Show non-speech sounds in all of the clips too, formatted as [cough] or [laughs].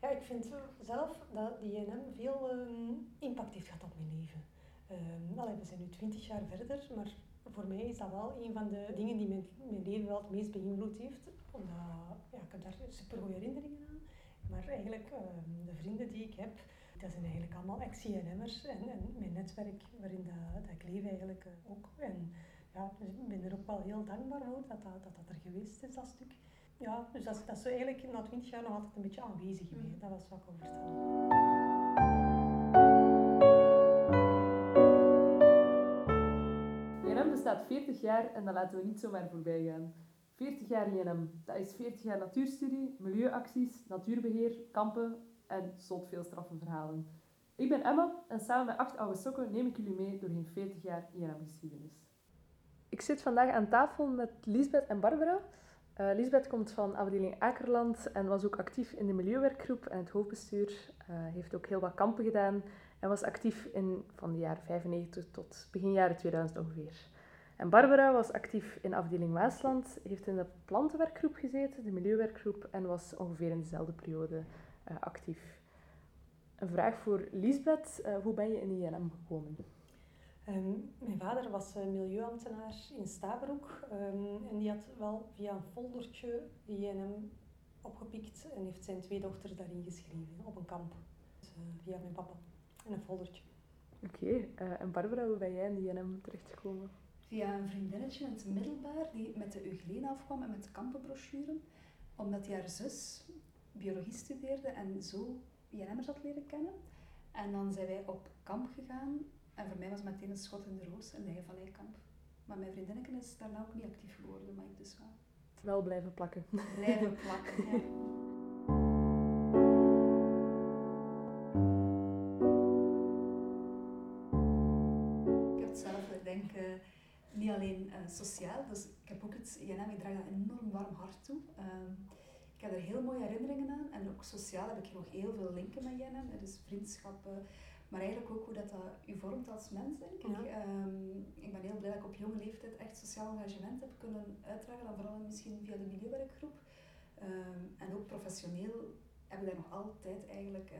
Ja, ik vind zelf dat die INM veel ehm, impact heeft gehad op mijn leven. Um, allee, we zijn nu twintig jaar verder, maar voor mij is dat wel een van de dingen die mijn, mijn leven wel het meest beïnvloed heeft. Omdat, ja, ik heb daar super goede herinneringen aan. Maar eigenlijk, um, de vrienden die ik heb, dat zijn eigenlijk allemaal ex-INM'ers. En, en mijn netwerk waarin dat, dat ik leef eigenlijk uh, ook. En ja, dus ik ben er ook wel heel dankbaar voor dat dat, dat, dat er geweest is, dat stuk. Ja, dus dat, dat is eigenlijk na twintig jaar nog altijd een beetje aanwezig in mij. Mm. Dat was wat ik wil vertellen. bestaat 40 jaar en dat laten we niet zomaar voorbij gaan. 40 jaar INM, dat is 40 jaar natuurstudie, milieuacties, natuurbeheer, kampen en zot veel straffenverhalen. Ik ben Emma en samen met acht oude sokken neem ik jullie mee doorheen 40 jaar INM-geschiedenis. Ik zit vandaag aan tafel met Lisbeth en Barbara. Uh, Lisbeth komt van afdeling Akerland en was ook actief in de milieuwerkgroep en het hoofdbestuur. Uh, heeft ook heel wat kampen gedaan en was actief in, van de jaren 95 tot begin jaren 2000 ongeveer. En Barbara was actief in afdeling Waasland, heeft in de plantenwerkgroep gezeten, de milieuwerkgroep, en was ongeveer in dezelfde periode uh, actief. Een vraag voor Lisbeth. Hoe ben je in INM gekomen? Um, mijn vader was uh, milieuambtenaar in Stabroek um, en die had wel via een foldertje de INM opgepikt en heeft zijn twee dochters daarin geschreven op een kamp. Dus, via mijn papa. En een foldertje. Oké, okay. en Barbara, hoe ben jij in de INM terechtgekomen? via een vriendinnetje in het middelbaar die met de Euglene afkwam en met de kampenbrochure, omdat die haar zus biologie studeerde en zo INM'ers had leren kennen. En dan zijn wij op kamp gegaan en voor mij was het meteen een schot in de roos, een Leijenvalleikamp. Maar mijn vriendinnetje is daarna ook niet actief geworden, maar ik dus wel. Wel blijven plakken. Blijven plakken, ja. niet alleen uh, sociaal, dus ik heb ook het INM, ik draag dat enorm warm hart toe. Uh, ik heb er heel mooie herinneringen aan en ook sociaal heb ik nog heel veel linken met INM, dus vriendschappen, maar eigenlijk ook hoe dat, dat u vormt als mens, denk ik. Ja. Um, ik ben heel blij dat ik op jonge leeftijd echt sociaal engagement heb kunnen uitdragen, dan vooral misschien via de milieuwerkgroep. Um, en ook professioneel heb ik daar nog altijd eigenlijk... Uh,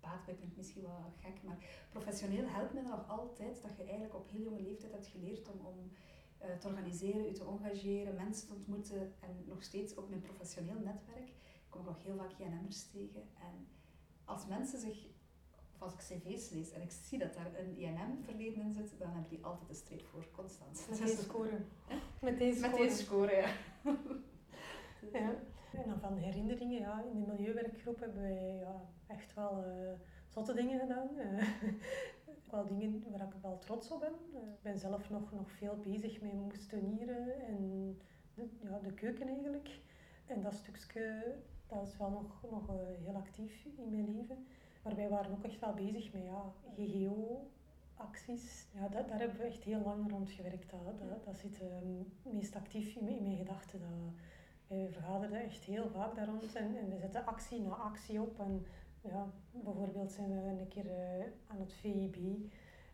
baat klinkt misschien wel gek, maar professioneel helpt me nog altijd dat je eigenlijk op heel jonge leeftijd hebt geleerd om, om uh, te organiseren, je te engageren, mensen te ontmoeten en nog steeds ook mijn professioneel netwerk. Ik kom nog heel vaak INM'ers tegen en als mensen zich, of als ik cv's lees en ik zie dat daar een INM-verleden in zit, dan hebben die altijd een streep voor, constant. Met deze [laughs] score. Met deze score. Met deze score, ja. ja. En dan van herinneringen, ja, in de milieuwerkgroep hebben wij ja, echt wel uh, zotte dingen gedaan. Uh, [laughs] wel dingen waar ik wel trots op ben. Uh, ik ben zelf nog, nog veel bezig met moestenieren en de, ja, de keuken eigenlijk. En dat stukje, dat is wel nog, nog heel actief in mijn leven. Maar wij waren ook echt wel bezig met ja, GGO-acties. Ja, dat, daar hebben we echt heel lang rond gewerkt. Dat, dat, dat zit um, meest actief in, in mijn gedachten. Wij vergaderden echt heel vaak daar rond en, en we zetten actie na actie op. En ja, bijvoorbeeld zijn we een keer uh, aan het VIB,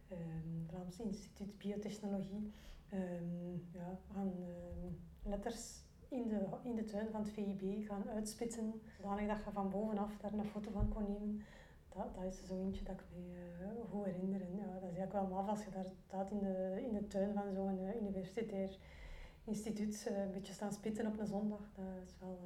ehm, Vlaams Instituut Biotechnologie, um, ja, aan um, letters in de, in de tuin van het VIB gaan uitspitsen, zodanig dat je van bovenaf daar een foto van kon nemen. Dat, dat is zo eentje dat ik me uh, goed herinner. En, ja, dat is eigenlijk wel maf als je daar staat in de, in de tuin van zo'n uh, universitair instituut uh, een beetje staan spitten op een zondag, dat is wel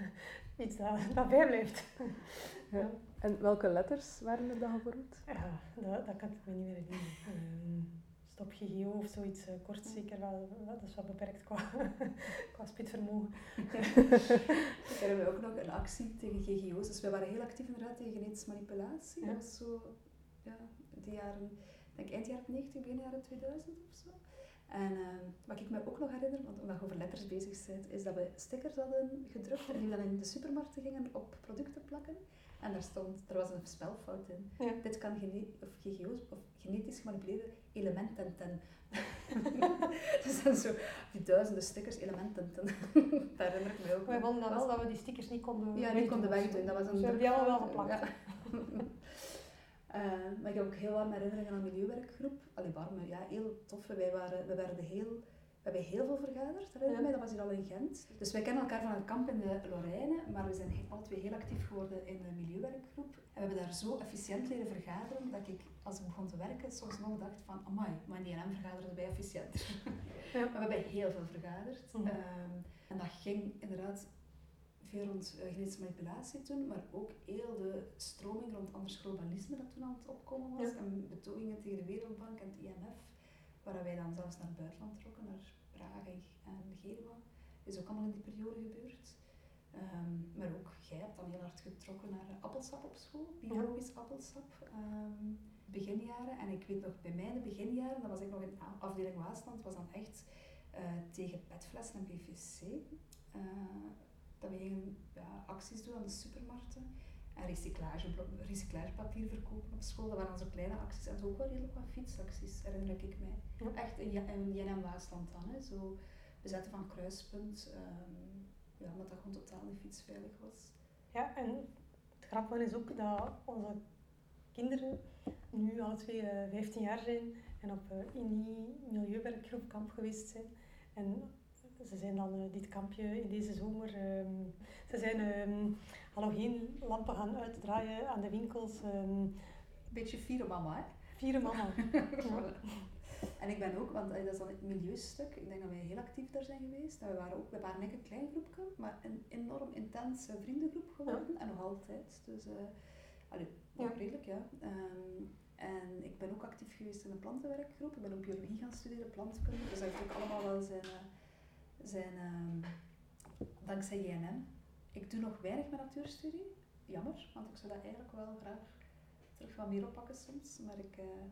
[laughs] iets dat, dat bijblijft. [laughs] ja. En welke letters waren er dan gevormd? Ja, dat, dat kan ik me niet meer herinneren. [laughs] Stop GGO of zoiets, uh, kort zeker wel, dat is wel beperkt qua, [laughs] qua spitvermogen. [laughs] We hebben ook nog een actie tegen GGO's, dus we waren heel actief inderdaad tegen genetische manipulatie. Ja. Dat was zo, ja, die jaren, denk eind jaren 90, begin jaren 2000 of zo. En uh, wat ik me ook nog herinner, want omdat je over letters bezig bent, is dat we stickers hadden gedrukt en die dan in de supermarkten gingen op producten plakken. En daar stond, er was een spelfout in. Dit kan gene of GGO's of genetisch gemanipuleerde elementen ten. [laughs] dus dan zo die duizenden stickers, elementen ten. [laughs] daar herinner ik me ook. Wij vonden dan wel dat we die stickers niet konden Ja, niet konden wegdoen. Dat was een we hebben die allemaal wel geplakt. Ja. Uh, [laughs] maar ik heb ook heel warme herinneringen aan de milieuwerkgroep. Allee, warme, ja, heel toffe. Wij, waren, we werden heel We hebben heel veel vergaderd, herinner mij, dat was hier al in Gent. Dus wij kennen elkaar van het kamp in de Lorraine, maar we zijn alle twee heel actief geworden in de milieuwerkgroep. En we hebben daar zo efficiënt leren vergaderen, dat ik, als ik begon te werken, soms nog dacht van, amai, maar in DNM vergaderen wij efficiënter. [laughs] Ja. Maar we hebben heel veel vergaderd. Mhm. Ehm, en dat ging inderdaad veel rond eh, genetische manipulatie toen, maar ook heel de stroming rond anders globalisme dat toen aan het opkomen was. Ja. En betogingen tegen de Wereldbank en het IMF, waar wij dan zelfs naar het buitenland trokken, naar Praag en, en Genua. is ook allemaal in die periode gebeurd. Ehm, maar ook jij hebt dan heel hard getrokken naar appelsap op school, biologisch appelsap, ehm, beginjaren. En ik weet nog, bij mij in de beginjaren, dat was ik nog in afdeling Waasland, was dan echt eh, tegen petflessen en PVC. eh, dat we gingen ja, acties doen aan de supermarkten. En recyclage, recyclagepapier verkopen op school. Dat waren zo kleine acties. En zo ook wel redelijk wat fietsacties, herinner ik mij. Ja. Echt in, in JNM Waasland dan. Hè. Zo bezetten van kruispunt. ehm, ja, omdat dat gewoon totaal niet fietsveilig was. Ja, en het grappige is ook dat onze kinderen nu alle twee eh, 15 jaar zijn en op eh, in die milieuwerkgroep kamp geweest zijn. En ze zijn dan eh, dit kampje in deze zomer. ehm, ze zijn ehm halogeenlampen gaan uitdraaien aan de winkels. ehm Beetje vieren mama, hè? vieren mama. [laughs] En ik ben ook, want eh, dat is dan het milieustuk, ik denk dat wij heel actief daar zijn geweest. En we waren ook, we waren een klein groepje, maar een enorm intense vriendengroep geworden. En nog altijd. Dus, allee, nog Ja. redelijk, ja. En ik ben ook actief geweest in een plantenwerkgroep. Ik ben ook biologie gaan studeren, plantkunde. Dus dat heeft ook allemaal wel zijn, zijn ehm, dankzij JNM. Ik doe nog weinig met natuurstudie. Jammer, want ik zou dat eigenlijk wel graag terug wat meer oppakken soms. Maar ik, eh,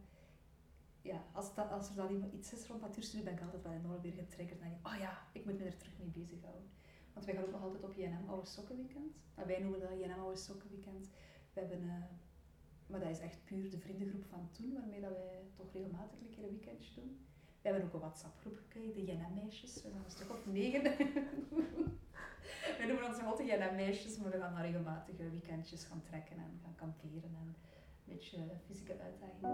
ja, als, dat, als er dan iets is rond natuurstudie, ben ik altijd wel enorm weer getriggerd. En denk oh ja, ik moet me er terug mee bezighouden. Want wij gaan ook nog altijd op JNM Oude Sokkenweekend. En wij noemen dat JNM Oude Sokkenweekend. We hebben, eh, maar dat is echt puur de vriendengroep van toen, waarmee dat wij toch regelmatig een keer een weekendje doen. We hebben ook een WhatsApp-groep gekregen, de JNM-meisjes. We zijn een stuk of negen. [laughs] wij noemen ons nog altijd JNM-meisjes, maar we gaan dan regelmatig weekendjes gaan trekken en gaan kamperen en een beetje fysieke uitdagingen.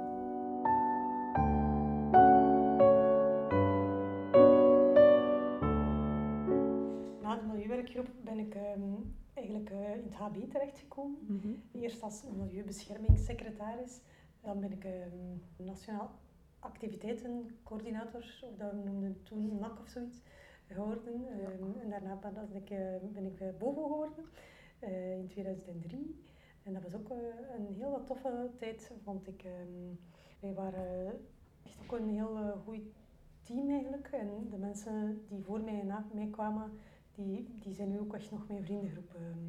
Na de milieuwerkgroep ben ik ehm, eigenlijk eh, in het HB terechtgekomen. Mhm. Eerst als milieubeschermingssecretaris, dan ben ik ehm, nationaal activiteitencoördinator, of dat we toen NAC of zoiets, geworden. Ehm, en daarna ben ik, eh, ben ik BOVO geworden eh, in 2003. En dat was ook eh, een wat toffe tijd, vond ik. Ehm, wij waren echt ook een heel goed team eigenlijk. En de mensen die voor mij en na mij kwamen, die, die zijn nu ook echt nog mijn vriendengroep. Ehm,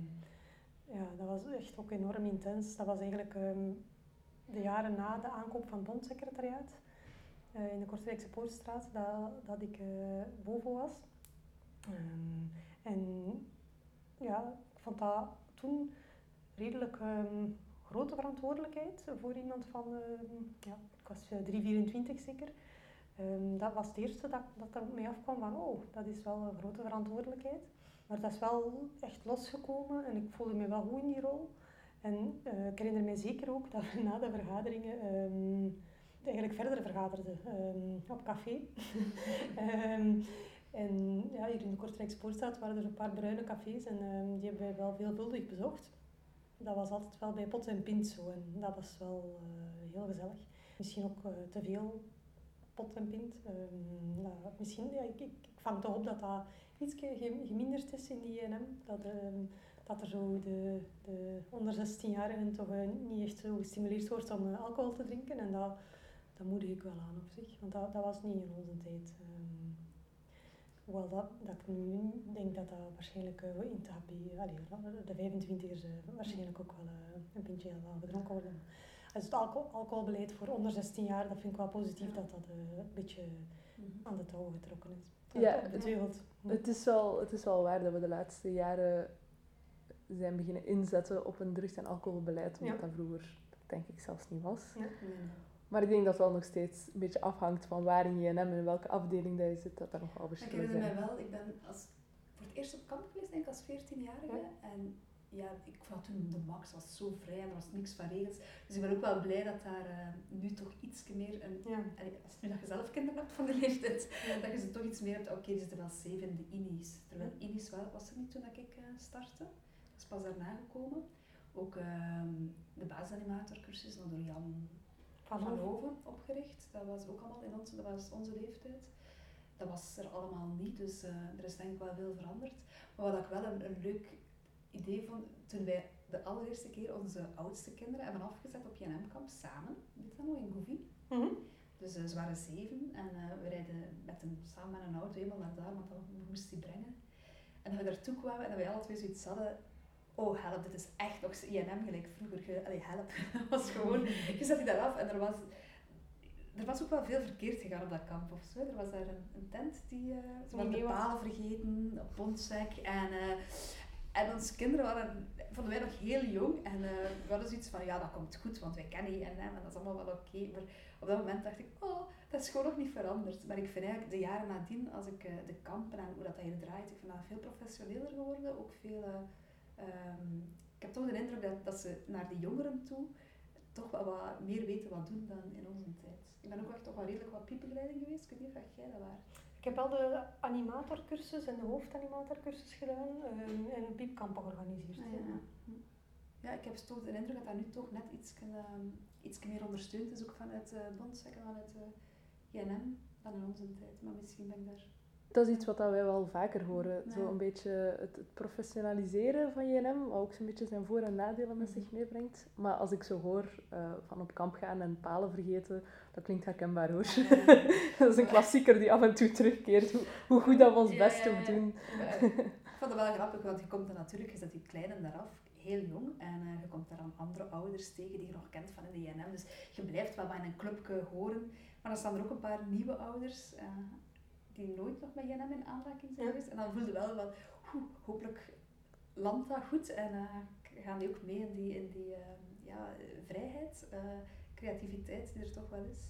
ja, dat was echt ook enorm intens. Dat was eigenlijk de jaren na de aankoop van het bondsecretariaat in de Kortrijkse Poortstraat, dat, dat ik eh, boven was. Ehm, en ja, ik vond dat toen redelijk ehm, grote verantwoordelijkheid voor iemand van, ehm, ja, ik was eh, 3,24 zeker. Ehm, dat was het eerste dat, dat er op mij afkwam van, oh, dat is wel een grote verantwoordelijkheid. Maar dat is wel echt losgekomen en ik voelde me wel goed in die rol. En eh, ik herinner me zeker ook dat we na de vergaderingen [laughs] eigenlijk verder vergaderden ehm, op café. [laughs] Ehm, en ja, hier in de Kortrijkse Poortstraat waren er een paar bruine cafés en ehm, die hebben wij wel veelvuldig bezocht. Dat was altijd wel bij pot en pint zo en dat was wel eh, heel gezellig. Misschien ook eh, te veel pot en pint. Nou, misschien, ja, ik, ik, ik vang toch op dat dat iets geminderd is in die INM. Dat, ehm, dat er zo de, de onder 16-jarigen toch eh, niet echt zo gestimuleerd wordt om alcohol te drinken. En dat, dat moedig ik wel aan op zich, want dat, dat was niet in onze tijd. Ehm, hoewel dat, dat ik nu denk dat dat waarschijnlijk eh, in het allee, de 25ers eh, waarschijnlijk ook wel eh, een pintje wel gedronken worden. Dus het alcohol, alcoholbeleid voor onder 16 jaar, dat vind ik wel positief dat dat een beetje aan de touw getrokken is. Ja, teugelt. Het is, wel, het is wel waar dat we de laatste jaren zijn beginnen inzetten op een drugs- en alcoholbeleid, omdat Ja. dat vroeger denk ik zelfs niet was. Ja. Maar ik denk dat het wel nog steeds een beetje afhangt van waar in JNM en in welke afdeling dat je zit, dat er nogal Maar Ik verschillen herinner zijn. mij wel, ik ben als, voor het eerst op kamp geweest, denk ik als 14-jarige. En ja, ik vond toen de max was zo vrij en er was niks van regels. Dus ik ben ook wel blij dat daar uh, nu toch iets meer, een, Ja. allee, als nu dat je zelf kinderen hebt van de leeftijd, dat je ze toch iets meer hebt, oké, die zitten wel safe in de Inis. Terwijl Inis wel, was er niet toen dat ik uh, startte. Dat is pas daarna gekomen. Ook ehm, de basisanimatorcursus door Jan Van van Hoven. Hoven opgericht. Dat was ook allemaal in onze, dat was onze leeftijd. Dat was er allemaal niet, dus eh, er is denk ik wel veel veranderd. Maar wat ik wel een, een leuk idee vond, toen wij de allereerste keer onze oudste kinderen hebben afgezet op JNM-kamp samen, dat nog, in Gouvie. Mhm. Dus eh, ze waren zeven en eh, we rijden met een, samen met een auto helemaal naar daar, want dan moest die brengen. En dat we daartoe kwamen en dat wij alle twee zoiets hadden, oh help, dit is echt nog INM gelijk vroeger. Je, allee, help, [laughs] dat was gewoon, je zet die daar af en er was, er was ook wel veel verkeerd gegaan op dat kamp of zo. Er was daar een, een tent die, eh ze de palen vergeten, op en... eh, en onze kinderen waren, vonden wij nog heel jong en eh, we hadden zoiets van, ja, dat komt goed, want wij kennen INM en dat is allemaal wel oké. Maar op dat moment dacht ik, oh, dat is gewoon nog niet veranderd. Maar ik vind eigenlijk de jaren nadien, als ik de kampen en hoe dat hier draait, ik vind dat veel professioneler geworden. Ook veel, ehm, ik heb toch de indruk dat, dat ze naar de jongeren toe toch wel wat meer weten wat doen dan in onze tijd. Ik ben ook echt toch wel redelijk wat piepbegeleiding geweest. Ik weet niet of jij dat was. Ik heb wel de animatorcursus en de hoofdanimatorcursus gedaan eh, en piepkampen georganiseerd. Ah, ja, ja. Hm. ja, ik heb toch de indruk dat dat nu toch net iets, iets meer ondersteund is, ook vanuit uh, Bondsec en vanuit uh, INM, dan in onze tijd. Maar misschien ben ik daar... Dat is iets wat wij wel vaker horen. Ja. Zo een beetje het, het professionaliseren van JNM, wat ook zo'n beetje zijn voor- en nadelen met zich meebrengt. Maar als ik zo hoor uh, van op kamp gaan en palen vergeten, dat klinkt herkenbaar hoor. [laughs] dat is een klassieker die af en toe terugkeert, hoe, hoe goed dat we ons best ook doen. [laughs] ik vond het wel grappig, want je komt er natuurlijk, je zet die kleine daaraf, heel jong, en uh, je komt daar dan andere ouders tegen die je nog kent van in de JNM. Dus je blijft wel in een clubje horen. Maar dan staan er ook een paar nieuwe ouders uh, die nooit nog met JNM in aanraking zijn geweest. En dan voel je wel van, hopelijk landt dat goed en uh, gaan die ook mee in die, in die ja, vrijheid, uh, creativiteit die er toch wel is.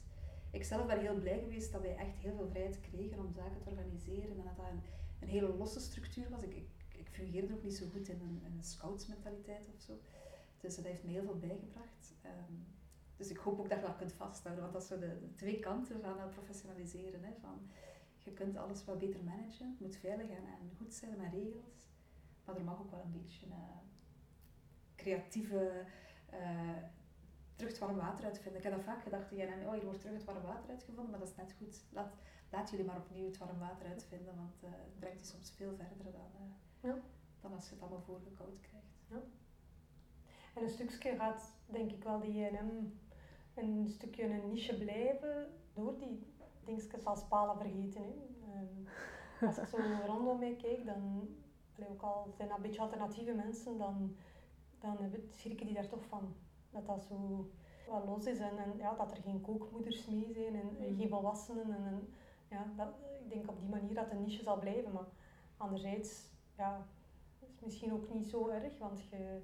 Ik zelf ben heel blij geweest dat wij echt heel veel vrijheid kregen om zaken te organiseren en dat dat een, een hele losse structuur was. Ik, ik, ik fungeerde ook niet zo goed in een, in een scoutsmentaliteit of zo. Dus dat heeft me heel veel bijgebracht. Um, dus ik hoop ook dat je dat kunt vasthouden, want dat zijn de, de twee kanten van het professionaliseren. Hè, van, je kunt alles wat beter managen, het moet veilig en, en goed zijn met regels. Maar er mag ook wel een beetje uh, creatieve, uh, terug het warm water uitvinden. Ik heb dat vaak gedacht, ja, oh, hier wordt terug het warm water uitgevonden, maar dat is net goed. Laat, laat jullie maar opnieuw het warm water uitvinden, want uh, het brengt je soms veel verder dan, ja. dan als je het allemaal voorgekoud krijgt. Ja. En een stukje gaat, denk ik wel, die INM een stukje een niche blijven door die dingetjes als palen vergeten. Hè. Um, als ik zo [laughs] rondom mij kijk, dan, allee, ook al zijn dat een beetje alternatieve mensen, dan, dan schrikken die daar toch van. Dat dat zo wat los is en, en ja, dat er geen kookmoeders mee zijn en, en geen volwassenen. En, en, ja, dat, ik denk op die manier dat de niche zal blijven. Maar anderzijds, ja, is misschien ook niet zo erg, want je,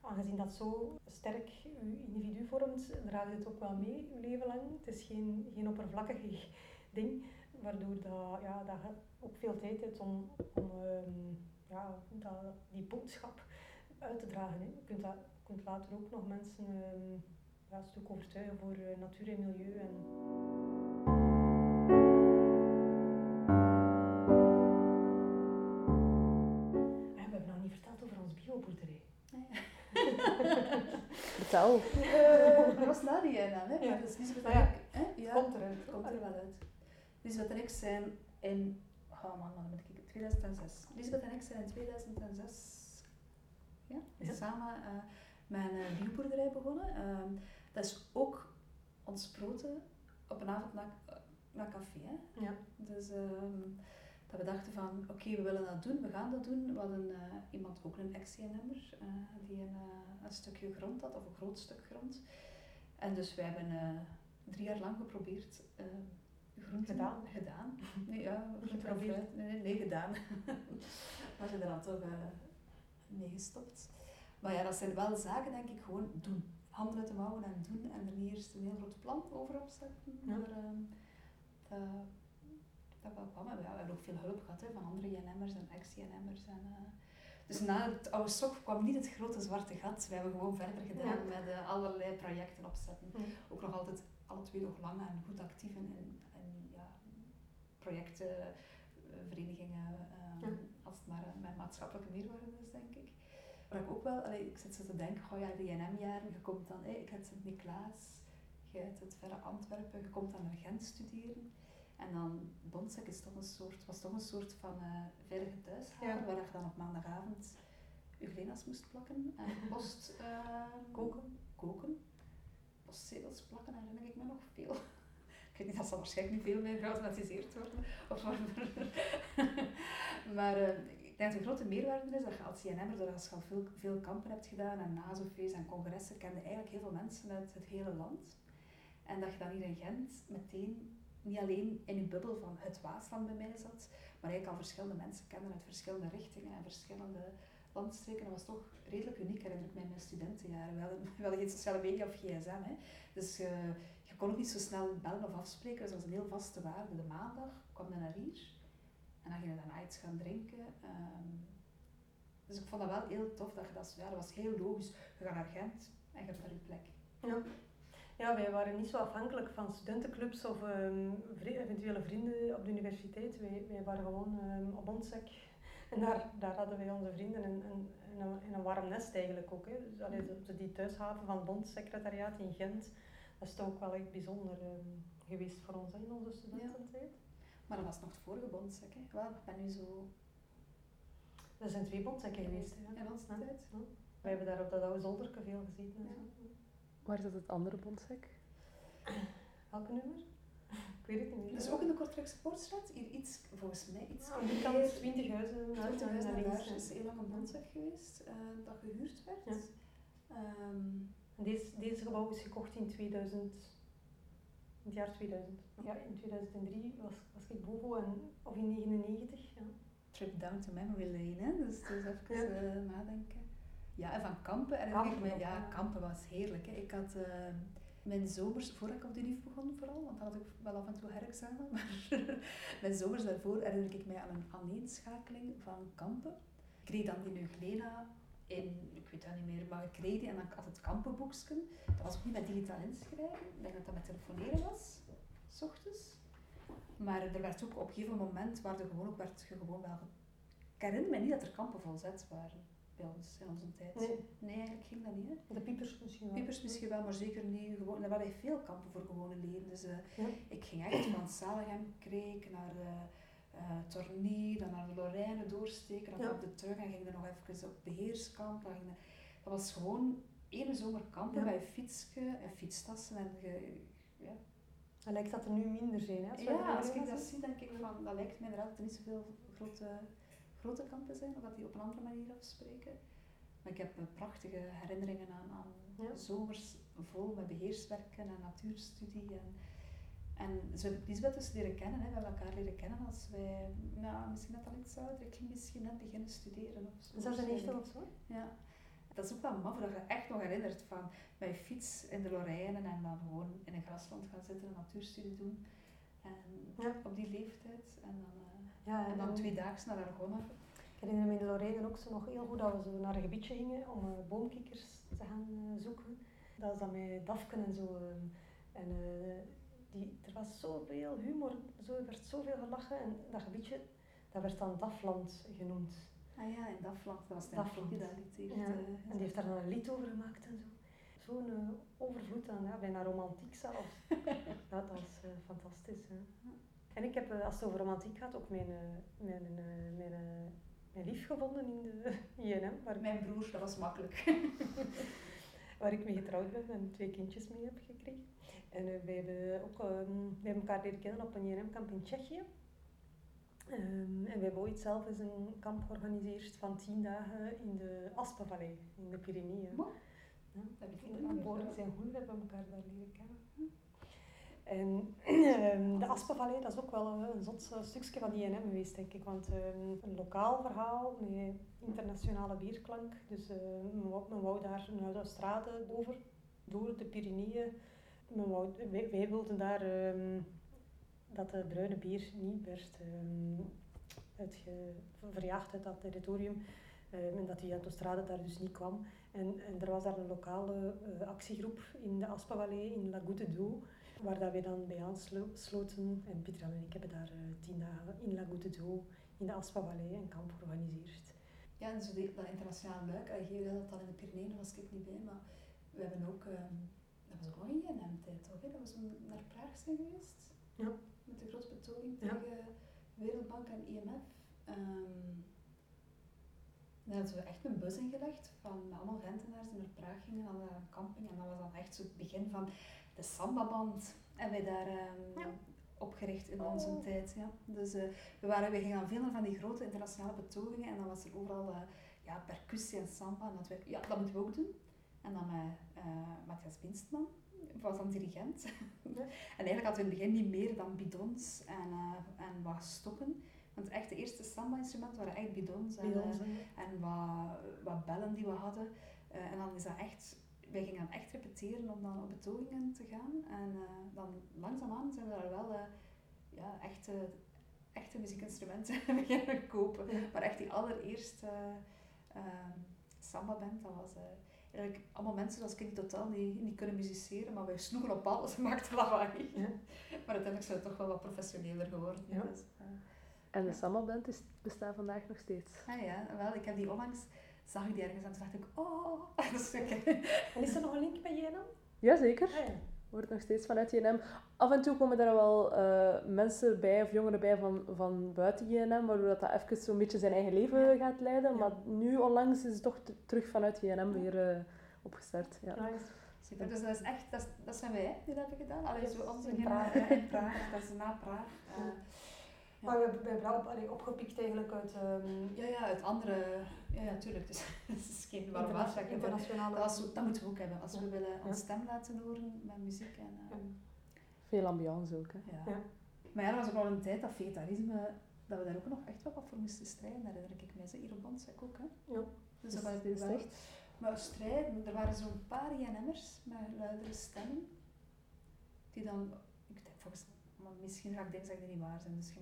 aangezien dat zo sterk je individu vormt, draagt het ook wel mee je leven lang. Het is geen, geen oppervlakkig [laughs] ding, waardoor dat, ja, dat ook veel tijd hebt om, om um, ja, dat, die boodschap uit te dragen. Hè. Je, kunt dat, kunt later ook nog mensen um, een stuk overtuigen voor uh, natuur en milieu. En... Vertel. Uh, dat was na die dan, hè? Ja. Dus Lisbeth en ja. ik, hè? Ja, Komt eruit. komt er wel uit. Lisbeth en ik zijn in, oh man, dan moet ik kijken, 2006. Lisbeth en ik zijn in 2006 ja, Ja. samen uh, met een bioboerderij begonnen. Um, dat is ook ontsproten op een avond naar, naar café. Hè? Ja. Dus um, dat we dachten van, oké, okay, we willen dat doen, we gaan dat doen. We hadden uh, iemand, ook een ex-CNM'er, uh, die een, uh, een stukje grond had, of een groot stuk grond. En dus wij hebben drie jaar lang geprobeerd groenten gedaan. gedaan. [laughs] Nee, ja, geprobeerd. Nee, [laughs] nee, nee, gedaan. [laughs] maar ze er dan toch mee gestopt. Maar ja, dat zijn wel zaken, denk ik, gewoon doen. Handen uit de mouwen en doen. En er niet eerst een heel groot plan over opzetten. Ja. Maar, dat, wel kwam. En we hebben ook veel hulp gehad hè, van andere JNM'ers en ex-JNM'ers. En, uh, Dus na het oude sok kwam niet het grote zwarte gat. We hebben gewoon verder gedaan met uh, allerlei projecten opzetten. Ook nog altijd alle twee nog lang en goed actief in, in, ja, projecten, eh, verenigingen, um, als het maar met maatschappelijke meerwaarde is, denk ik. Maar ik ook wel, allee, ik zit zo te denken, oh ja, de INM-jaren, je komt dan, hey, ik heb Sint-Niklaas, je hebt het verre Antwerpen, je komt dan naar Gent studeren. En dan Bondsek is toch een soort, was toch een soort van uh, waar je dan op maandagavond je glena's moest plakken en [laughs] post uh, koken. koken. Postzegels plakken herinner ik me nog veel. [laughs] ik weet niet, dat zal waarschijnlijk niet veel meer geautomatiseerd worden. Of [laughs] maar uh, ik denk dat de grote meerwaarde is dat je als CNM'er, als je al veel, veel kampen hebt gedaan en nazofees en congressen, kende eigenlijk heel veel mensen uit het hele land. En dat je dan hier in Gent meteen niet alleen in je bubbel van het Waasland bij mij zat, maar eigenlijk al verschillende mensen kennen uit verschillende richtingen en verschillende landstreken. Dat was toch redelijk uniek, herinner ik mij mijn studentenjaren. We hadden, [laughs] we geen sociale media of gsm, hè. dus uh, je kon ook niet zo snel bellen of afspreken. Dus dat was een heel vaste waarde. De maandag kwam je naar hier en dan ging je daarna iets gaan drinken. Um, dus ik vond dat wel heel tof dat je dat, ja, dat was heel logisch. Je gaat naar Gent en je hebt daar je plek. Ja. Ja, wij waren niet zo afhankelijk van studentenclubs of um, eventuele vrienden op de universiteit. Wij, wij waren gewoon um, op Ontsek. En daar, daar hadden wij onze vrienden in, een, in een warm nest eigenlijk ook. Hè. Dus, allee, de, die thuishaven van het Bondsecretariaat in Gent, dat is toch ook wel echt bijzonder um, geweest voor ons in onze studententijd. Ja. Maar dat was nog het vorige Bondsec, hè? Wel, ik ben nu zo... Er zijn twee Bondsekken geweest. Ja, in onze tijd. Ja. Wij hebben daar op dat oude zolderke veel gezeten. Ja. Waar zit het andere bondsec? Welke nummer? Ik weet het niet meer. Dus ook in de Kortrijkse Poortstraat, hier iets, volgens mij iets. Ja, die kant 20 huizen naar, 20 huizen naar is heel lang een bondsec geweest, uh, dat gehuurd werd. Ja. Um, deze, deze gebouw is gekocht in 2000, in het jaar 2000. Ja, in 2003 was, was ik boven en, of in 1999. Ja. Trip down to memory lane, hè? dus, dus even ja. uh, nadenken. Ja, en van kampen herinner ik me, ja, kampen was heerlijk. Hè. Ik had uh, mijn zomers, voordat ik op de RIF begon vooral, want dan had ik wel af en toe herexamen, [laughs] maar mijn zomers daarvoor herinner ik mij aan een aaneenschakeling van kampen. Ik kreeg dan in Euglena in, ik weet dat niet meer, maar ik kreeg die en dan had het kampenboekje. Dat was ook niet met digitaal inschrijven, ik denk dat dat met telefoneren was, s ochtends. Maar er werd ook op een gegeven moment, waar er gewoon ook werd je gewoon wel... Ik herinner me niet dat er kampen volzet waren bij ons in onze tijd. Nee. nee, eigenlijk ging dat niet. Hè. De piepers misschien wel. Piepers misschien wel, maar zeker niet. Gewoon, er waren veel kampen voor gewone leden. Dus uh, ja. ik ging echt van Salegem Kreek naar uh, uh, Torny, dan naar de Lorraine doorsteken, dan ja. op de terug en ging er nog even op beheerskamp. Dan ging de, dat was gewoon één zomer kampen ja. bij fietsje en fietstassen en ge, ja. Dan lijkt dat er nu minder zijn, hè? Als ja, als ik dat zie, denk ik van, dat lijkt mij inderdaad er niet zoveel grote grote kampen zijn, of dat die op een andere manier afspreken. Maar ik heb eh, prachtige herinneringen aan, aan ja. zomers vol met beheerswerken en natuurstudie. En, en zo heb ik Lisbeth dus leren kennen. Hè. We hebben elkaar leren kennen als wij, nou, misschien net al iets ouder, ik ging misschien net beginnen studeren of zo. Is dat een echt of zo? Ja. Dat is ook wel maf dat je echt nog herinnert van mijn fiets in de Lorraine en dan gewoon in een grasland gaan zitten en natuurstudie doen. En ja. op die leeftijd. En dan, uh, ja, en, dan twee dagen naar Argona. Ik herinner me in de Lorraine ook zo nog heel goed dat we zo naar een gebiedje gingen om uh, boomkikkers te gaan uh, zoeken. Dat was dan met Dafken en zo. en die, er was zoveel humor, zo, er werd zoveel gelachen en dat gebiedje dat werd dan Dafland genoemd. Ah ja, in Dafland, dat was Dafland. dat heeft. Ja. en die heeft daar dan een lied over gemaakt en zo zo'n uh, overvloed aan, ja, bijna romantiek zelfs. [laughs] ja, dat is uh, fantastisch. Hè. En ik heb, uh, als het over romantiek gaat, ook mijn, mijn, mijn, mijn lief gevonden in de [laughs] INM. Waar mijn broer, dat was makkelijk. [laughs] waar ik mee getrouwd ben en twee kindjes mee heb gekregen. En wij, hebben ook, wij hebben elkaar leren kennen op een INM-kamp in Tsjechië. Um, en we hebben ooit zelf eens een kamp georganiseerd van tien dagen in de Aspenvallei, in de Pyreneeën. Ja, dat betekent zijn goed, we hebben elkaar daar leren kennen. En [clears throat] ehm, de Aspenvallei, dat is ook wel een zot stukje van INM geweest, denk ik. Want um, een lokaal verhaal met internationale bierklank. Dus men, wou, daar een autostrade over, door de Pyreneeën. Wij, wilden daar dat de bruine bier niet werd verjaagd uit dat territorium. Ehm, en dat die autostrade daar dus niet kwam. En, en er was daar een lokale eh, actiegroep in de Aspavallei in La Goutte d'Eau, waar dat wij dan bij aansloten. En Pieter en ik hebben daar uh, tien dagen in La Goutte d'Eau in de Aspavallei een kamp georganiseerd. Ja, en zo die, dat internationaal luik, je dat al in de Pyreneeën, was ik niet bij, maar we hebben ook, um, dat was ook nog in JNM-tijd toch? Hè? Dat was we naar Praag zijn geweest, ja. met de grote betoging tegen Wereldbank en IMF. Um, dan hadden we echt een bus ingelegd van allemaal rentenaars die naar Praag gingen, naar een camping. En dat was dan echt zo het begin van de sambaband. En wij daar um, opgericht in onze oh. tijd. Ja. Dus uh, we, waren, we gingen dan veel van die grote internationale betogingen en dan was er overal uh, ja, percussie en samba. En dat, we, ja, dat moeten we ook doen. En dan met uh, Matthias Binstman, was dan dirigent. [laughs] en eigenlijk hadden we in het begin niet meer dan bidons en, en wat stokken. Want echt de eerste samba-instrumenten waren echt bidons en, en wat, wat bellen die we hadden. en dan is dat echt wij gingen dan echt repeteren om dan op betogingen te gaan. En uh, dan langzaamaan zijn we daar wel uh, ja, echte, echte muziekinstrumenten [laughs] beginnen kopen. Maar echt die allereerste uh, samba-band, dat was eigenlijk allemaal mensen zoals ik die totaal niet, niet kunnen musiceren, maar wij sloegen op alles en [laughs] maakten lawaai. Ja. Maar uiteindelijk zijn we toch wel wat professioneler geworden. Ja. Dus, en de samba-band bestaat vandaag nog steeds? Ah ja, wel, ik heb die onlangs zag ik die ergens en toen dacht ik, oh, [laughs] dat is En is er nog een link met JNM? Jazeker. Ah, ja. Wordt nog steeds vanuit JNM. Af en toe komen er wel uh, mensen bij of jongeren bij van, van buiten JNM, waardoor dat, dat even zo'n beetje zijn eigen leven gaat leiden. Maar nu onlangs is het toch terug vanuit JNM weer uh, opgestart. Ja. Nice. Super, dus dat is echt, dat, dat zijn wij die dat hebben gedaan. Allee, zo onze in Praag, in Praag, dat is na Praag. Uh, maar we hebben op, opgepikt eigenlijk uit... Um, ja, ja, uit andere... Ja, ja, tuurlijk. [laughs] Dus het is geen warm water. Internationale... Dat, dat moeten we ook hebben. Als we willen ons stem laten horen met muziek. En, uh, Veel ambiance ook, hè. Ja. Maar ja, er was ook al een tijd dat vegetarisme... Dat we daar ook nog echt wel wat voor moesten strijden. Daar herinner ik mij. Zo, hier op ook, hè. Ja. Dus dat was wel... Echt? Maar strijden... Er waren zo'n paar INM'ers met luidere stemmen. Die dan... Ik denk, volgens maar misschien ga ik dat die niet waar zijn. Dus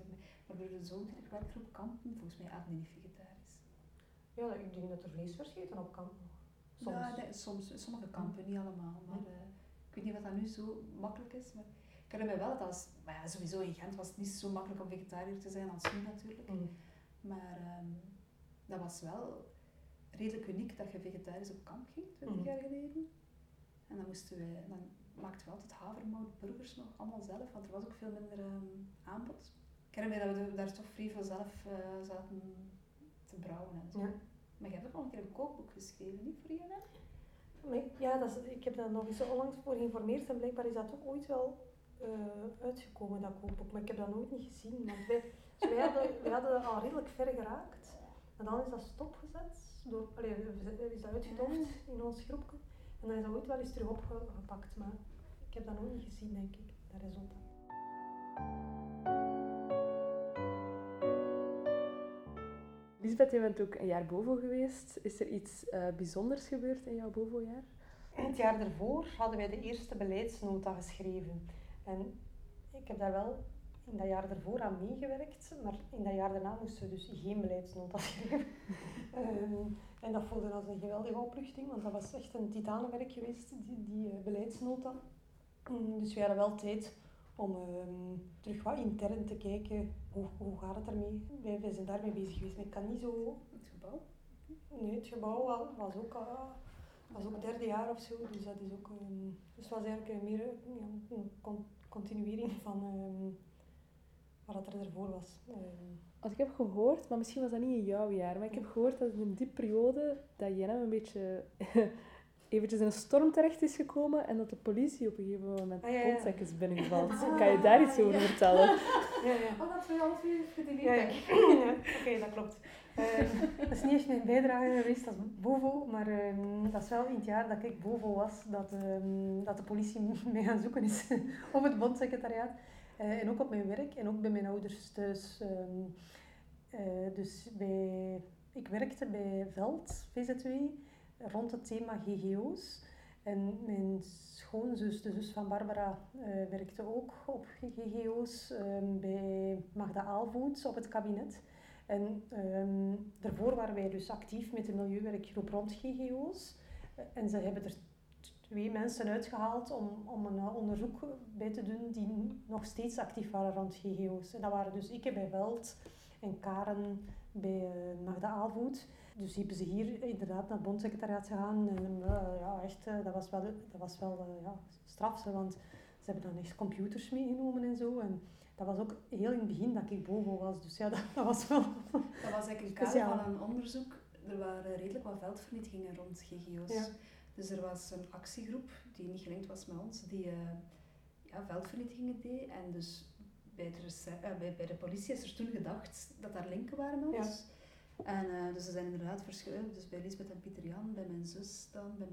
maar door de zo'n werkgroep kampen, volgens mij aten die niet vegetarisch. Ja, ik denk dat er vlees eten op kamp Soms. Ja, soms. Sommige kampen, niet allemaal. Maar uh, ik weet niet wat dat nu zo makkelijk is. Maar ik herinner me wel dat als, maar ja, sowieso in Gent was het niet zo makkelijk om vegetariër te zijn als nu natuurlijk. Mm. Maar um, dat was wel redelijk uniek dat je vegetarisch op kamp ging, 20 mm. jaar geleden. En dan moesten wij, dan maakten we altijd havermoutburgers nog allemaal zelf, want er was ook veel minder um, aanbod. Ik herinner me dat we daar toch vrij veel zelf uh, zaten te brouwen en zo. Ja. Maar je hebt ook nog een keer een kookboek geschreven, niet voor INM? Ja, dat is, ik heb daar nog eens onlangs voor geïnformeerd en blijkbaar is dat toch ooit wel uh, uitgekomen, dat kookboek. Maar ik heb dat nooit niet gezien. Want wij, dus wij, hadden, wij hadden al redelijk ver geraakt. En dan is dat stopgezet. Door, allee, is dat uitgedoofd in ons groepje. En dan is dat ooit wel eens terug opgepakt. Maar heb dat nooit niet gezien, denk ik, dat resultaat. Lisbeth, je bent ook een jaar BOVO geweest. Is er iets uh, bijzonders gebeurd in jouw BOVO-jaar? Het jaar daarvoor hadden wij de eerste beleidsnota geschreven. En ik heb daar wel in dat jaar daarvoor aan meegewerkt, maar in dat jaar daarna moesten we dus geen beleidsnota [laughs] schrijven. um, en dat voelde als een geweldige opluchting, want dat was echt een titanenwerk geweest, die, die uh, beleidsnota. Um, dus we hadden wel tijd om um, terug wat intern te kijken, hoe, hoe gaat het ermee? Wij, wij zijn daarmee bezig geweest, maar ik kan niet zo... Het gebouw? Nee, het gebouw was ook, uh, was ook derde jaar of zo, dus dat is ook... Um, dus was eigenlijk meer ja, een continuering van um, wat er ervoor was. Als ik heb gehoord, maar misschien was dat niet in jouw jaar, maar ik heb gehoord dat in die periode dat Jenna een beetje eventjes in een storm terecht is gekomen en dat de politie op een gegeven moment ah, ja, is binnengevallen. Ah, kan je daar iets over vertellen? Ja, ja. Oh, dat is alles weer gedeleteerd. Ja, ja. [laughs] Oké, dat klopt. Uh, dat is niet echt mijn bijdrage geweest als BOVO, maar uh, dat is wel in het jaar dat ik BOVO was, dat, uh, dat de politie mij gaan zoeken is [laughs] op het bondsecretariaat. Uh, en ook op mijn werk en ook bij mijn ouders thuis. Ehm, dus bij, ik werkte bij Veld, VZW, rond het thema GGO's. En mijn schoonzus, de zus van Barbara, uh, werkte ook op GGO's um, bij Magda Aalvoets op het kabinet. En ehm, daarvoor waren wij dus actief met de milieuwerkgroep rond GGO's. En ze hebben er twee mensen uitgehaald om, om een eh, onderzoek bij te doen die nog steeds actief waren rond GGO's. En dat waren dus ik bij Veld en Karen bij uh, Magda Aalvoet. Dus hebben ze hier inderdaad naar het bondsecretariaat gegaan. En uh, ja, echt, dat was wel, dat was wel ja, straf, want ze hebben dan echt computers meegenomen en zo. En dat was ook heel in het begin dat ik boven was. Dus ja, [laughs] dat, dat was wel... Dat was eigenlijk een kader van een onderzoek. Er waren redelijk wat veldvernietigingen rond GGO's. Ja. Dus er was een actiegroep die niet gelinkt was met ons, die uh, ja, veldvernietigingen deed. En dus bij de, uh, bij, bij, de politie is er toen gedacht dat daar linken waren met ons. Ja. En uh, dus ze zijn inderdaad verschillend. Dus bij Lisbeth en Pieter Jan, bij mijn zus dan, bij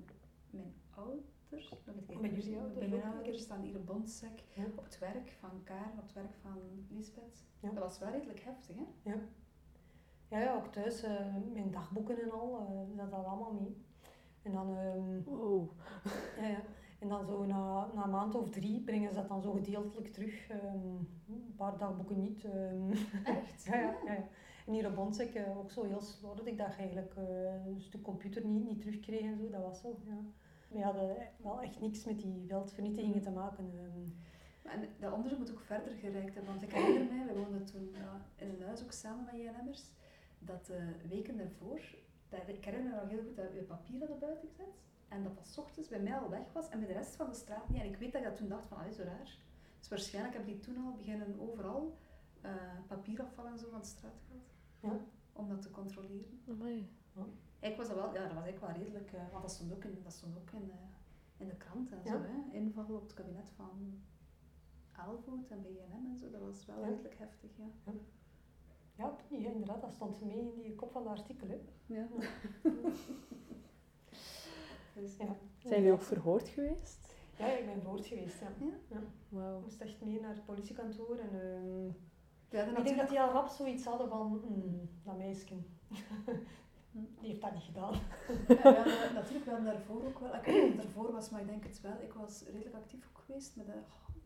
mijn ouders. Dan ik bij jullie ouders? Bij mijn ouders staan hier een ja. op het werk van Karen, op het werk van Lisbeth. Ja. Dat was wel redelijk heftig, hè? Ja. Ja, ja ook thuis, mijn dagboeken en al, dat had allemaal mee. En dan, um, wow. [laughs] ja, ja. En dan zo na, na een maand of drie brengen ze dat dan zo gedeeltelijk terug. Um, een paar dagboeken niet. Um. Echt? [laughs] ja, ja, ja, En hier op uh, ook zo heel slordig dat je eigenlijk uh, een stuk computer niet, niet terugkreeg en zo. Dat was zo, ja. We hadden wel echt niks met die veldvernietigingen te maken. En dat onderzoek moet ook verder gereikt hebben, want ik herinner mij, we woonden toen ja, in een huis ook samen met JNM'ers, dat uh, weken daarvoor dat, ik herinner me nog heel goed dat we papier hadden buiten gezet. En dat dat ochtends bij mij al weg was en bij de rest van de straat niet. En ik weet dat ik dat toen dacht van, ah, zo raar. Dus waarschijnlijk heb ik toen al beginnen overal uh, papierafval en zo van de straat gehaald. Ja. Om dat te controleren. Amai. Ja. Ik was dat wel, ja, dat was eigenlijk wel redelijk, uh, want dat stond ook in, dat stond ook in, uh, in de krant en zo, hè. Inval op het kabinet van Aalvoet en BNM en zo, dat was wel redelijk heftig, ja. Ja, ja, inderdaad, dat stond mee in die kop van de artikel. Hè. Ja. [laughs] dus, ja. Zijn jullie ook verhoord geweest? Ja, ik ben verhoord geweest, ja. ja? ja. Wow. Ik moest echt mee naar het politiekantoor en uh, ja, ik denk dat die al rap zoiets hadden van, mm, dat meisje, [laughs] die heeft dat niet gedaan. ja, [laughs] natuurlijk wel daarvoor ook wel, ik weet niet daarvoor was, maar ik denk het wel, ik was redelijk actief ook geweest met de,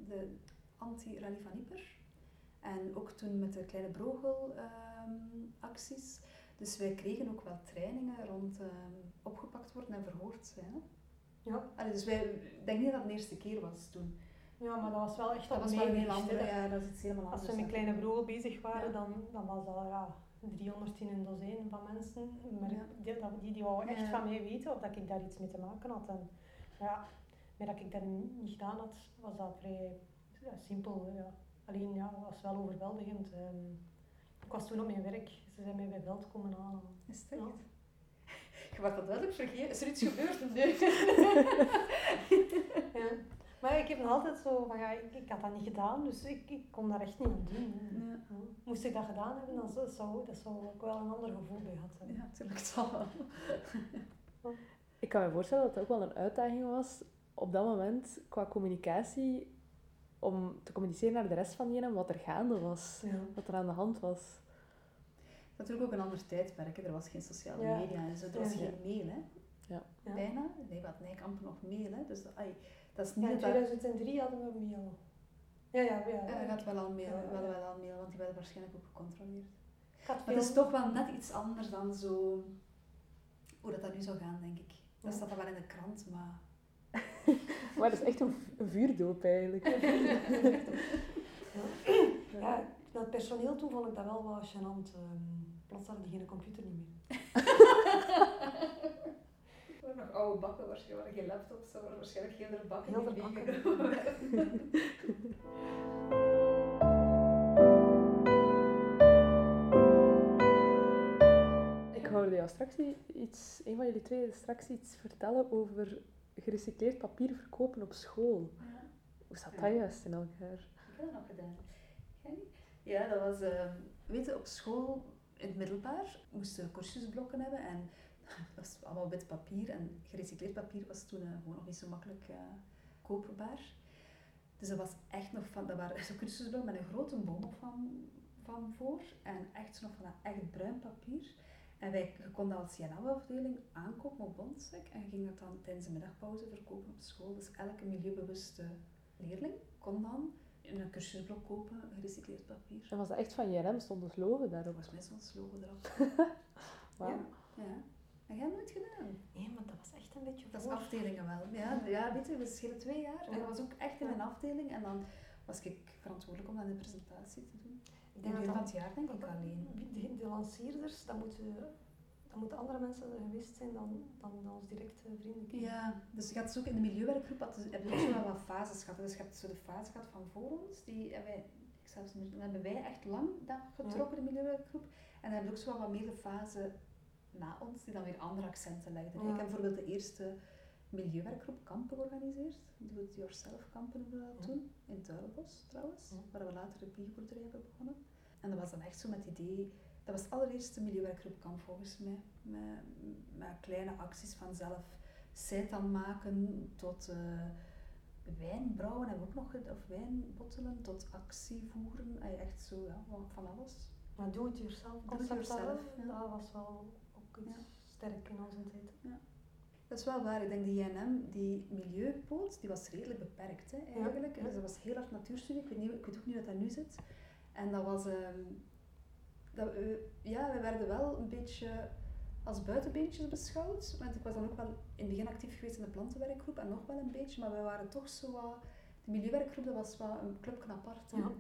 de anti-rally van Ieper. En ook toen met de kleine Brogel-acties. Ehm, dus wij kregen ook wel trainingen rond um, opgepakt worden en verhoord zijn. Ja. Allee, dus wij, ik denk niet dat het de eerste keer was toen. Ja, maar dat was wel echt dat was wel een heel andere, ja, dat is iets helemaal anders. Als we met kleine Brogel bezig waren, ja. dan, dan was dat ja, 300 in een dozijn van mensen. Maar ja. die, die, die wouden echt van mij weten of dat ik daar iets mee te maken had. En ja, maar dat ik dat niet gedaan had, was dat vrij simpel. Ja. Alleen ja, dat was wel overweldigend. Um, ik was toen op mijn werk. Ze zijn mij bij Veld komen halen. Is het echt? Ja. Je mag dat duidelijk vergeten. Is er iets [laughs] gebeurd? Nee. ja. Maar ik heb nog altijd zo van ja, ik, ik had dat niet gedaan, dus ik, ik kon daar echt niet aan doen. Ja. Moest ik dat gedaan hebben, dan zou, zou, dat zou ik wel een ander gevoel bij gehad hebben. Ja, natuurlijk zal wel. [laughs] Ik kan me voorstellen dat het ook wel een uitdaging was op dat moment qua communicatie om te communiceren naar de rest van Jenem wat er gaande was, ja. wat er aan de hand was. Natuurlijk ook een ander tijdperk. Er was geen sociale ja. media en zo. Er was geen mail. Hè. Ja. Bijna. Nee, wat Nijkamp nog mail. Hè. Dus dat, ay, dat is niet ja, in 2003 hadden we mail. Ja, ja, ja. Ja, gaat wel al mail, wel, wel al mail, want die werden waarschijnlijk ook gecontroleerd. Maar het is toch wel net iets anders dan zo hoe dat, dat nu zou gaan, denk ik. Dat staat dan wel in de krant, maar [laughs] maar dat is echt een, vuurdoop eigenlijk. [laughs] ja. ja, het personeel toe vond ik dat wel wat gênant. Um, plots hadden die geen computer niet meer. [laughs] nog oude bakken, waarschijnlijk geen laptops, maar waarschijnlijk geen bakken. Heel bakken. [laughs] Ik hoorde jou straks iets, een van jullie twee straks iets vertellen over gerecycleerd papier verkopen op school. Ja. Hoe zat dat juist in elkaar? Ik heb dat nog gedaan. Ja, dat was, uh, weet je, op school in het middelbaar moesten we cursusblokken hebben en [laughs] dat was allemaal wit papier en gerecycleerd papier was toen uh, gewoon nog niet zo makkelijk uh, koperbaar. Dus dat was echt nog van, dat waren zo'n cursusblokken met een grote boom van, van voor en echt nog van dat echt bruin papier. En wij, je kon dat als JNL-afdeling aankopen op Bondsec en ging dat dan tijdens de middagpauze verkopen op school. Dus elke milieubewuste leerling kon dan een cursusblok kopen, gerecycleerd papier. En was dat echt van JRM? Stond het logo daarop? Volgens mij stond het logo [laughs] erop. Wauw. Ja. ja. En jij hebt nooit gedaan? Nee, maar dat was echt een beetje Dat is voor. afdelingen wel. Ja, ja weet je, we schelen twee jaar. En dat was ook echt in een afdeling. En dan was ik verantwoordelijk om dan de presentatie te doen. Ik denk dat dat jaar denk ik alleen. de, de lanceerders, dat moeten, dat moeten andere mensen geweest zijn dan, dan ons directe vrienden. Ja, dus je gaat dus ook in de milieuwerkgroep had, heb je ook zo wel wat fases gehad. Dus je hebt zo de fase gehad van voor ons, die hebben wij, ik zelfs niet meer, dan hebben wij echt lang dat getrokken, de milieuwerkgroep. En dan heb je ook zo wel wat meer de fase na ons, die dan weer andere accenten legden. Ja. Ik heb bijvoorbeeld de eerste milieuwerkgroep kampen georganiseerd. Do-it-yourself kampen hebben we dat toen, in Tuilenbos trouwens, waar we later de bioboerderij hebben begonnen. En dat was dan echt zo met het idee, dat was het allereerste milieuwerkgroepkamp volgens mij. Met, met kleine acties van zelf seitan maken tot eh, wijn brouwen hebben we ook nog of wijn bottelen, tot actie voeren. Eh, Echt zo, ja, van- alles. Maar doe het jezelf Do yourself, dat, ja. dat was wel Ja. sterk in onze tijd. Dat is wel waar. Ik denk die INM, die milieupoot, die was redelijk beperkt hè, eigenlijk. Ja. Dus dat was heel hard natuurstudie. Ik weet, niet, ik weet ook niet wat dat nu zit. En dat was... ehm, dat, we- ja, we werden wel een beetje als buitenbeentjes beschouwd. Want ik was dan ook wel in het begin actief geweest in de plantenwerkgroep en nog wel een beetje. Maar we waren toch zo wat... De milieuwerkgroep, dat was wel een clubje apart. Ja.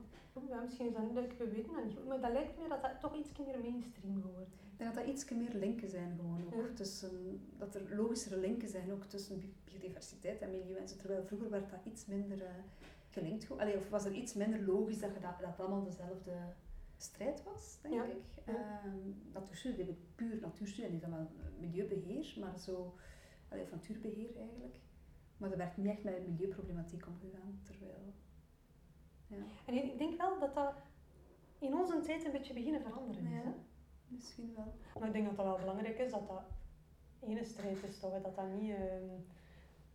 Ja, misschien is dat niet, we weten dat niet goed, maar dat lijkt me dat dat toch iets meer mainstream. Ik denk dat dat iets meer linken zijn gewoon ook. Ja. Tussen, dat er logischere linken zijn ook tussen bi- biodiversiteit en milieu en zo. Terwijl vroeger werd dat iets minder eh, gelinkt. Allee, of was er iets minder logisch dat, dat, dat allemaal dezelfde strijd was, denk Ja. ik. Ja. Ehm, natuurstudie, ik puur natuurstudie niet wel milieubeheer, maar zo, allee, of natuurbeheer eigenlijk. Maar er werd niet echt met milieuproblematiek omgegaan, terwijl... Ja, En ik ik denk wel dat dat in onze tijd een beetje beginnen veranderen is. Ja. Misschien wel. Maar ik denk dat dat wel belangrijk is, dat dat ene strijd is, toch, dat dat niet ehm,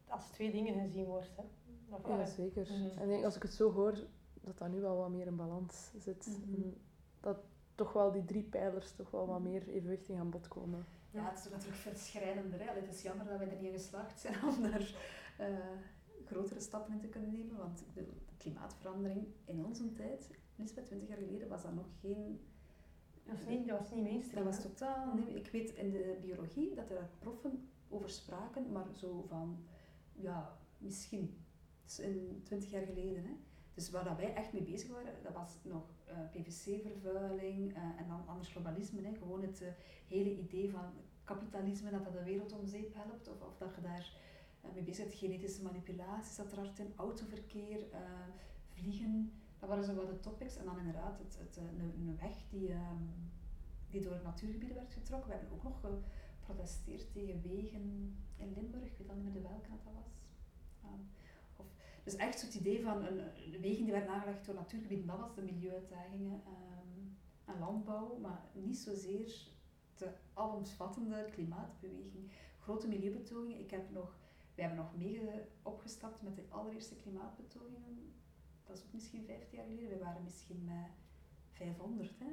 als twee dingen gezien wordt. Hè. Dat, Ja, zeker. Mhm. En ik denk, als ik het zo hoor, dat dat nu wel wat meer in balans zit. Mhm. En dat toch wel die drie pijlers toch wel wat meer evenwichtig aan bod komen. Ja, het is natuurlijk veel schrijnender. Hè. Allee, Het is jammer dat wij er niet in geslaagd zijn om daar eh, grotere stappen in te kunnen nemen. Want de klimaatverandering in onze tijd, Lisbeth, 20 jaar geleden, was dat nog geen... dat, was niet, dat was niet mainstream. Dat was totaal nieuw. Ik weet in de biologie dat er proffen over spraken, maar zo van, ja, misschien s- in 20 jaar geleden. Hè. Dus waar dat wij echt mee bezig waren, dat was nog eh, PVC-vervuiling eh, en dan anders globalisme. Hè. Gewoon het eh, hele idee van kapitalisme, dat dat de wereld om zeep helpt, of, of dat je daar mee bezig bent. Genetische manipulatie zat er hard in, autoverkeer, vliegen. Dat waren zo wat de topics. En dan inderdaad het, het, eh, een, weg die, ehm, die door natuurgebieden werd getrokken. We hebben ook nog geprotesteerd tegen wegen in Limburg. Ik weet al niet meer de welke dat was. Ehm, of, dus echt zo het idee van een, wegen die werden aangelegd door natuurgebieden, dat was de milieuuitdagingen ehm, en landbouw, maar niet zozeer de alomvattende klimaatbeweging. Grote milieubetogingen. Ik heb nog, wij hebben nog mee opgestart met de allereerste klimaatbetogingen. Dat is ook misschien 15 jaar geleden. We waren misschien met 500, hè?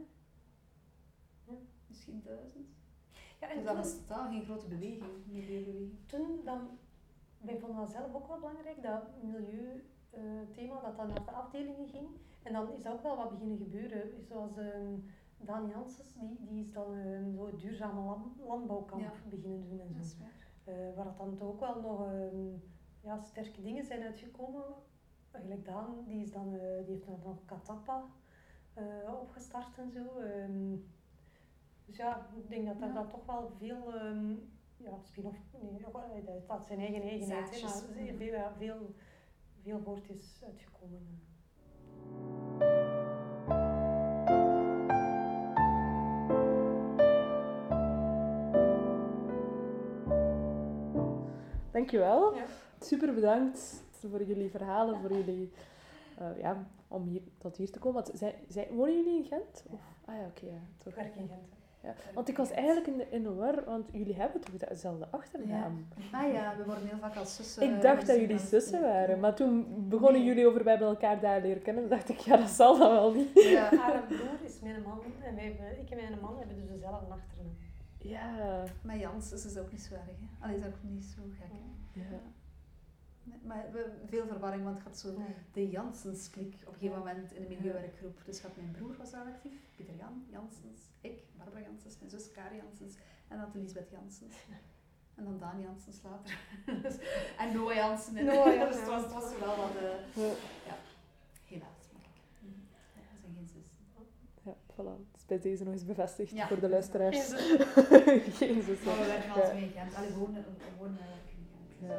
Ja. Misschien 1000. Ja, en Dus dat toen- was totaal geen grote beweging, milieubeweging. toen dan, wij vonden dat zelf ook wel belangrijk, dat milieuthema, dat dat naar de afdelingen ging. En dan is dat ook wel wat beginnen gebeuren. Zoals ehm Daan Janssens, die, die is dan ehm, zo duurzame land- landbouwkamp Ja. beginnen doen en Dat zo. is waar. Eh, waar dat dan toch ook wel nog ehm, ja, sterke dingen zijn uitgekomen. Eigenlijk Daan, die, is dan, eh, die heeft dan nog Katappa eh, opgestart en zo. Ehm, dus ja, ik denk dat Ja. dat toch wel veel ehm, ja, spin-off, nee, eh, dat had zijn eigen eigenheid, maar zeer veel, ja, veel, veel voort is uitgekomen. Dankjewel. Ja. Super bedankt voor jullie verhalen, voor jullie... eh, ja, om hier, tot hier te komen. Want zij, zij, wonen jullie in Gent? Of? Ah ja, oké. ja, Ik werk in Gent. Ja. Want ik was eigenlijk in de, in de war, want jullie hebben toch dezelfde achternaam? Ah ja, we worden heel vaak als zussen. Ik dacht dat jullie zussen waren, maar toen begonnen Nee. jullie over bij elkaar daar leren kennen. dacht ik, ja, dat zal dan wel niet. Ja. Haar broer is mijn man en wij hebben, ik en mijn man hebben dus dezelfde achternaam. Ja. Maar Jans is dus ook niet zo erg. Hè? Allee, is ook niet zo gek. Hè? ja. Nee, maar veel verwarring, want het gaat zo de Janssens-klik op een gegeven moment in de milieuwerkgroep. Dus gaat mijn broer was daar actief, Pieter Jan Janssens, ik, Barbara Janssens, mijn zus Kari Janssens en dan Elisabeth Janssens. [laughs] En dan Daan Janssens later. [laughs] Dus- en Noah Janssen. En Noah Janssen. [laughs] dus het was, het was wel wat... eh, ja, helaas. Maar kijk, mhm. ja, zijn geen zussen. Ja, voilà. Dus bij deze nog eens bevestigd Ja. voor de luisteraars. Geen zussen. Geen zus. Maar we werken altijd mee in Gent. Allee, we wonen, we wonen in Gent. Ja.